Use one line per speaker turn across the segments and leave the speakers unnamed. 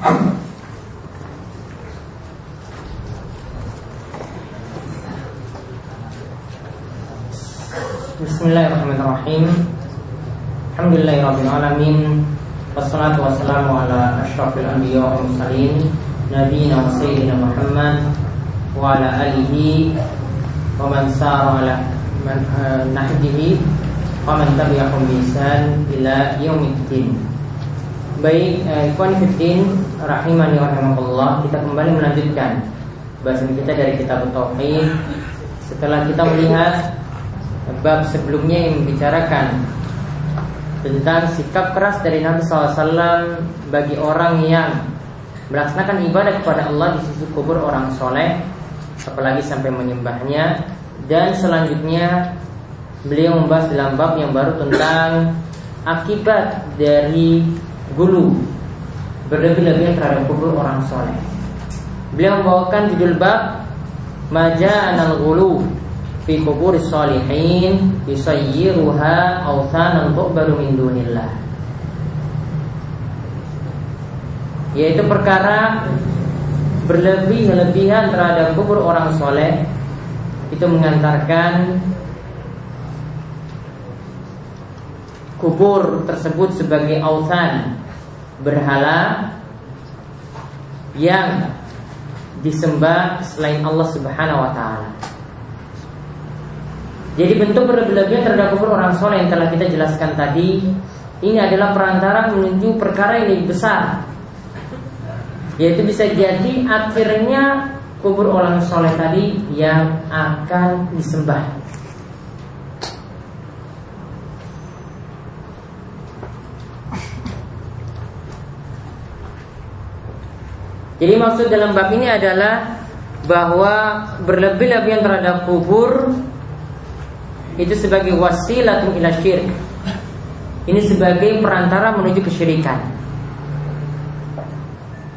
Bismillahirrahmanirrahim Alhamdulillahirrahmanirrahim Wassalatu wassalamu ala ashrafil anbiya wa mursalin Nabiina wa sayyidina Muhammad Wa ala alihi Wa man sara ala man, uh, nahjihi Wa man tabi'ahum bisan Ila yaumiddin Baik, uh, Ikhwan Fiddin Rahimani wa rahmatullah Kita kembali melanjutkan Bahasan kita dari kitab Tauhid Setelah kita melihat bab sebelumnya yang membicarakan tentang sikap keras dari Nabi SAW bagi orang yang melaksanakan ibadah kepada Allah di sisi kubur orang soleh, apalagi sampai menyembahnya. Dan selanjutnya beliau membahas dalam bab yang baru tentang akibat dari gulu. Berlebih-lebihan terhadap kubur orang soleh. Beliau membawakan judul bab Maja anal gulu fi kubur salihin yusayyiruha awthanan tu'baru min dunillah. Yaitu perkara berlebih-lebihan terhadap kubur orang soleh. Itu mengantarkan kubur tersebut sebagai autan berhala yang disembah selain Allah Subhanahu wa taala. Jadi bentuk berlebihan terhadap kubur orang soleh yang telah kita jelaskan tadi ini adalah perantara menuju perkara yang lebih besar Yaitu bisa jadi akhirnya kubur orang soleh tadi yang akan disembah Jadi maksud dalam bab ini adalah bahwa berlebih-lebihan terhadap kubur itu sebagai wasilah ila syirik. Ini sebagai perantara menuju kesyirikan.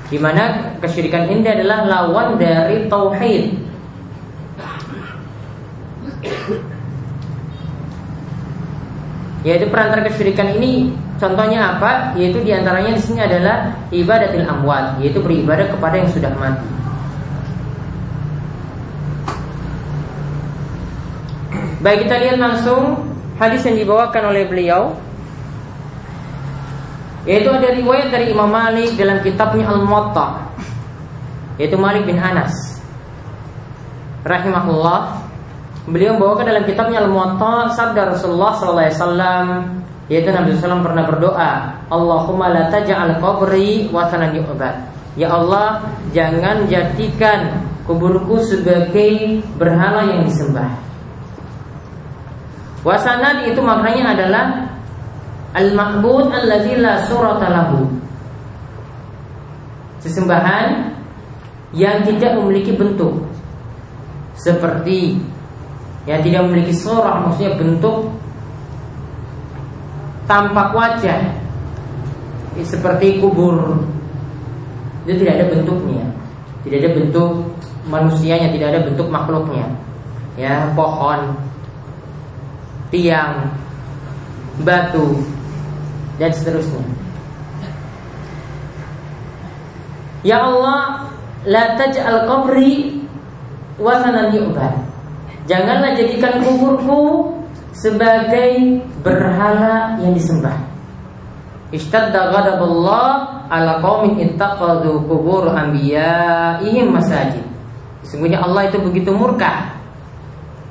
Di mana kesyirikan ini adalah lawan dari tauhid. Yaitu perantara kesyirikan ini contohnya apa? Yaitu di antaranya di sini adalah ibadatil amwat, yaitu beribadah kepada yang sudah mati. Baik kita lihat langsung hadis yang dibawakan oleh beliau yaitu ada riwayat dari Imam Malik dalam kitabnya Al-Muwatta yaitu Malik bin Anas rahimahullah beliau membawakan dalam kitabnya Al-Muwatta sabda Rasulullah sallallahu alaihi wasallam yaitu Nabi SAW pernah berdoa Allahumma la taj'al qabri wathanan yu'bad Ya Allah jangan jadikan kuburku sebagai berhala yang disembah Wasanad itu maknanya adalah al-ma'bud allazi la surata. Sesembahan yang tidak memiliki bentuk. Seperti yang tidak memiliki surah maksudnya bentuk tampak wajah. Seperti kubur. Itu tidak ada bentuknya. Tidak ada bentuk manusianya, tidak ada bentuk makhluknya. Ya, pohon, tiang, batu, dan seterusnya. Ya Allah, la taj'al qabri wasanan yu'bad. Janganlah jadikan kuburku sebagai berhala yang disembah. Ishtadda ghadabullah ala qaumin ittaqadu kubur anbiya'ihim masajid. Sesungguhnya Allah itu begitu murka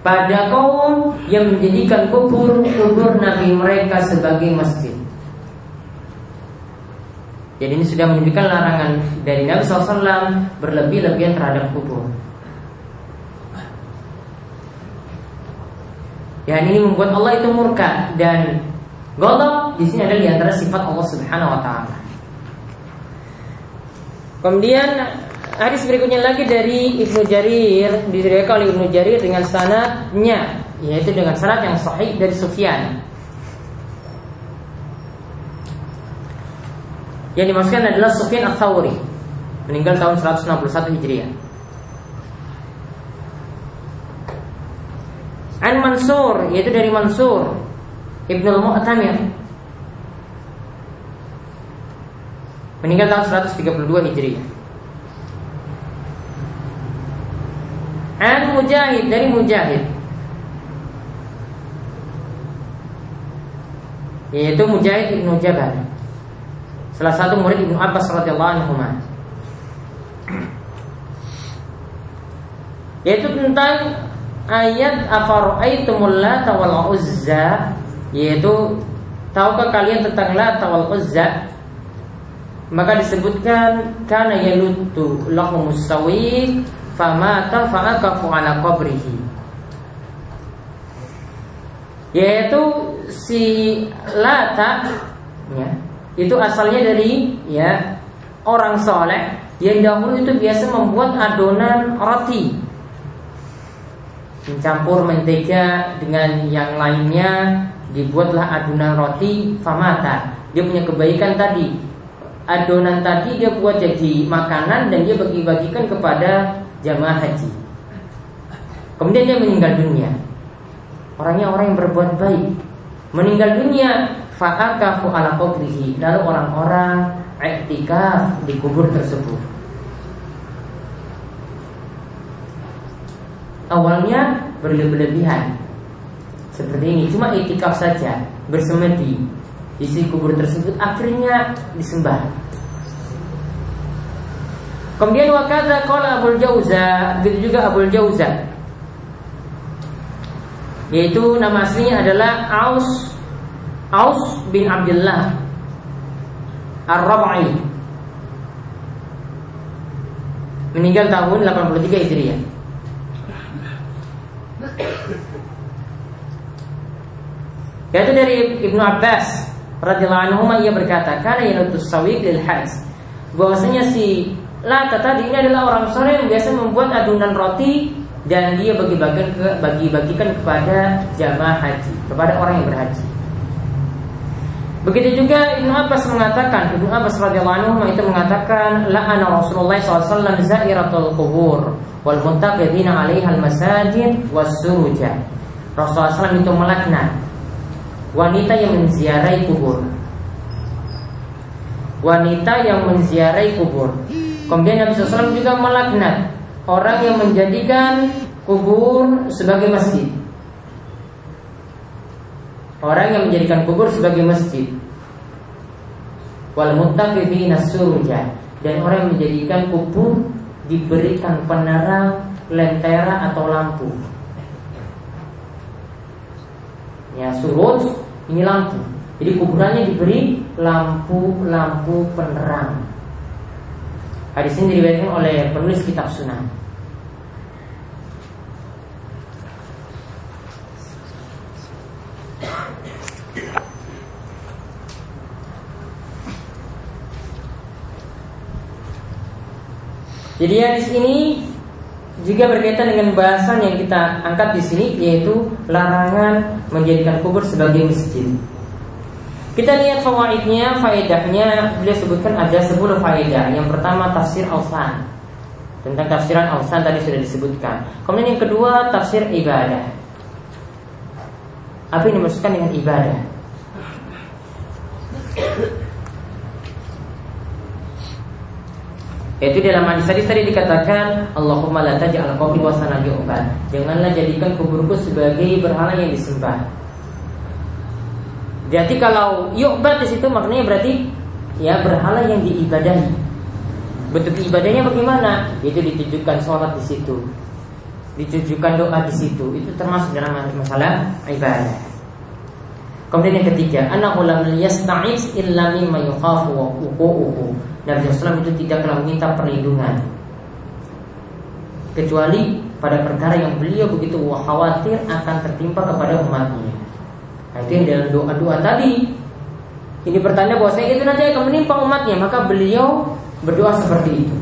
pada kaum yang menjadikan kubur kubur nabi mereka sebagai masjid. Jadi ini sudah menunjukkan larangan dari Nabi SAW berlebih-lebihan terhadap kubur. Dan ini membuat Allah itu murka dan golok di sini adalah di antara sifat Allah Subhanahu Wa Taala. Kemudian Hadis berikutnya lagi dari Ibnu Jarir diriwayatkan oleh Ibnu Jarir dengan sanadnya yaitu dengan sanad yang sahih dari Sufyan. Yang dimaksudkan adalah Sufyan Ats-Tsauri meninggal tahun 161 Hijriah. An Mansur yaitu dari Mansur. Ibnu Mu'tamir. Meninggal tahun 132 Hijriah. An Mujahid dari Mujahid. Yaitu Mujahid ibnu Jabal. Salah satu murid ibnu Abbas radhiyallahu anhu yaitu tentang ayat afara'aitumul lata wal uzza? Yaitu tahukah kalian tentang lata wal uzza? Maka disebutkan karena yalutu lahumus sawiq famata fa'akafu ala qabrihi. Yaitu si Lata ya, itu asalnya dari ya orang soleh yang dahulu itu biasa membuat adonan roti mencampur mentega dengan yang lainnya dibuatlah adonan roti famata. Dia punya kebaikan tadi. Adonan tadi dia buat jadi makanan dan dia bagi-bagikan kepada jamaah haji. Kemudian dia meninggal dunia. Orangnya orang yang berbuat baik. Meninggal dunia fa'akafu ala qabrihi lalu orang-orang iktikaf di kubur tersebut awalnya berlebihan seperti ini cuma iktikaf saja bersemedi. Di si kubur tersebut akhirnya disembah. Kemudian wakada qala Abul Jauza, begitu juga Abul Jauza. Yaitu nama aslinya adalah Aus Aus bin Abdullah Ar-Rabai. Meninggal tahun 83 Hijriah. Yaitu dari Ibnu Abbas radhiyallahu anhu ia berkata, "Kana yanutus sawiq lil hajj." Bahwasanya si Lata tadi ini adalah orang sore yang biasa membuat adonan roti dan dia bagi-bagikan bagi-bagikan kepada jamaah haji, kepada orang yang berhaji. Begitu juga Ibnu Abbas mengatakan, Ibnu Abbas radhiyallahu anhu itu mengatakan, la'ana Rasulullah SAW zairatul kubur wal muntaqidina 'alaiha al-masajid was suruja. Rasulullah SAW itu melaknat wanita yang menziarahi kubur. Wanita yang menziarahi kubur. Kemudian Nabi SAW juga melaknat orang yang menjadikan kubur sebagai masjid. Orang yang menjadikan kubur sebagai masjid. Wal muttaqidina suruja dan orang yang menjadikan kubur diberikan penerang lentera atau lampu. Ya surut ini lampu. Jadi kuburannya diberi lampu-lampu penerang. Hadis ini diriwayatkan oleh penulis kitab Sunan. Jadi hadis ini juga berkaitan dengan bahasan yang kita angkat di sini yaitu larangan menjadikan kubur sebagai masjid. Kita lihat fawaidnya, faedahnya beliau sebutkan ada 10 faedah. Yang pertama tafsir Ausan. Tentang tafsiran Ausan tadi sudah disebutkan. Kemudian yang kedua tafsir ibadah. Apa yang dimaksudkan dengan ibadah? Yaitu dalam hadis tadi tadi dikatakan Allahumma la taj'al qabri wasana yu'bad. Janganlah jadikan kuburku sebagai berhala yang disembah. Jadi kalau yu'bad di situ maknanya berarti ya berhala yang diibadahi. Bentuk ibadahnya bagaimana? Itu ditujukan sholat di situ, ditujukan doa di situ. Itu termasuk dalam masalah ibadah. Kemudian yang ketiga, anak ulama yasta'iz illa mimma yukhafu wa uquhu. Nabi SAW itu tidaklah meminta perlindungan kecuali pada perkara yang beliau begitu khawatir akan tertimpa kepada umatnya. Nah, itu yang dalam doa-doa tadi ini bertanda bahwa saya itu nanti akan menimpa umatnya maka beliau berdoa seperti itu.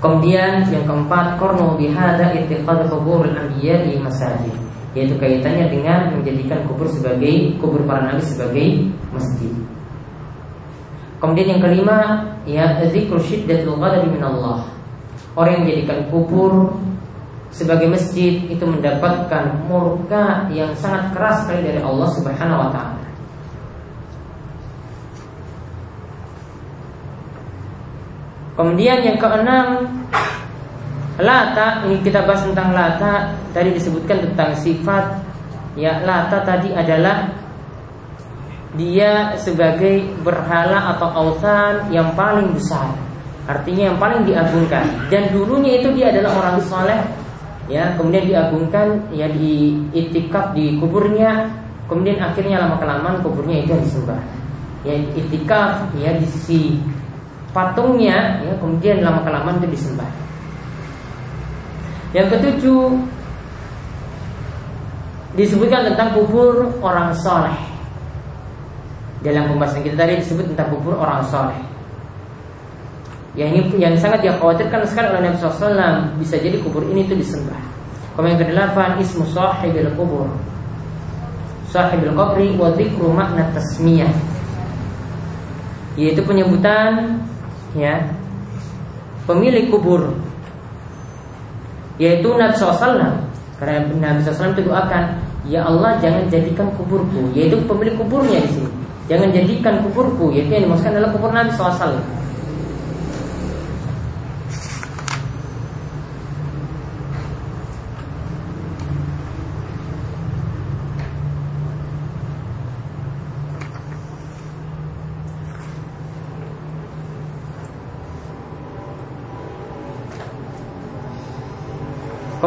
Kemudian yang keempat korno bihada ittikhad kubur anbiya di masjid yaitu kaitannya dengan menjadikan kubur sebagai kubur para nabi sebagai masjid. Kemudian yang kelima ya zikr syiddatul ghadabi min Allah. Orang yang menjadikan kubur sebagai masjid itu mendapatkan murka yang sangat keras sekali dari Allah Subhanahu wa taala. Kemudian yang keenam Lata ini kita bahas tentang Lata. Tadi disebutkan tentang sifat. Ya Lata tadi adalah dia sebagai berhala atau autan yang paling besar. Artinya yang paling diagungkan. Dan dulunya itu dia adalah orang soleh. Ya kemudian diagungkan ya di itikaf di kuburnya. Kemudian akhirnya lama kelamaan kuburnya itu disembah. Ya itikaf ya di sisi patungnya ya kemudian lama kelamaan itu disembah yang ketujuh disebutkan tentang kubur orang soleh. Dalam pembahasan kita tadi disebut tentang kubur orang soleh. Yang ini yang sangat dikhawatirkan sekali oleh Nabi SAW bisa jadi kubur ini itu disembah. Kemudian yang kedelapan ismu sahibil kubur. Sahibil qabri wa dzikru makna tasmiyah. Yaitu penyebutan ya pemilik kubur yaitu Nabi SAW karena Nabi SAW itu doakan ya Allah jangan jadikan kuburku yaitu pemilik kuburnya di sini. Jangan jadikan kuburku yaitu yang dimaksudkan adalah kubur Nabi SAW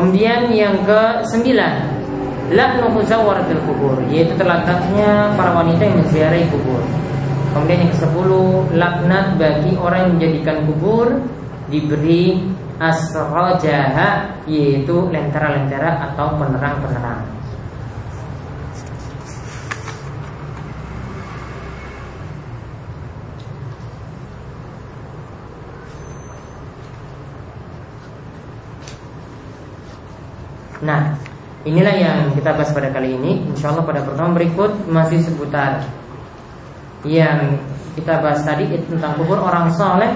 Kemudian yang ke sembilan Laknu muzawwaratul kubur Yaitu terletaknya para wanita yang menziarahi kubur. Kemudian yang ke sepuluh Laknat bagi orang yang menjadikan kubur Diberi asrojaha Yaitu lentera-lentera atau penerang-penerang Nah, inilah yang kita bahas pada kali ini. Insya Allah pada pertemuan berikut masih seputar yang kita bahas tadi tentang kubur orang soleh.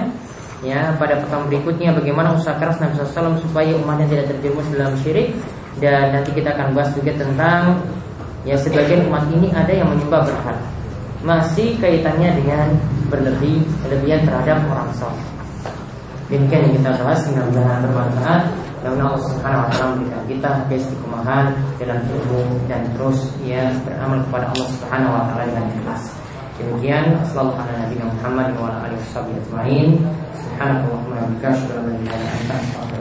Ya, pada pertemuan berikutnya bagaimana usaha keras Nabi SAW supaya umatnya tidak terjerumus dalam syirik dan nanti kita akan bahas juga tentang ya sebagian umat ini ada yang menyembah berhala. Masih kaitannya dengan berlebih kelebihan terhadap orang soleh. Demikian yang kita bahas, mudah-mudahan bermanfaat. Dan Allah Subhanahu wa taala memberikan kita keistiqomahan dalam ilmu dan terus ya beramal kepada Allah Subhanahu wa taala dengan ikhlas. Demikian ala nabi Muhammad wa wa bihamdihi asyhadu an la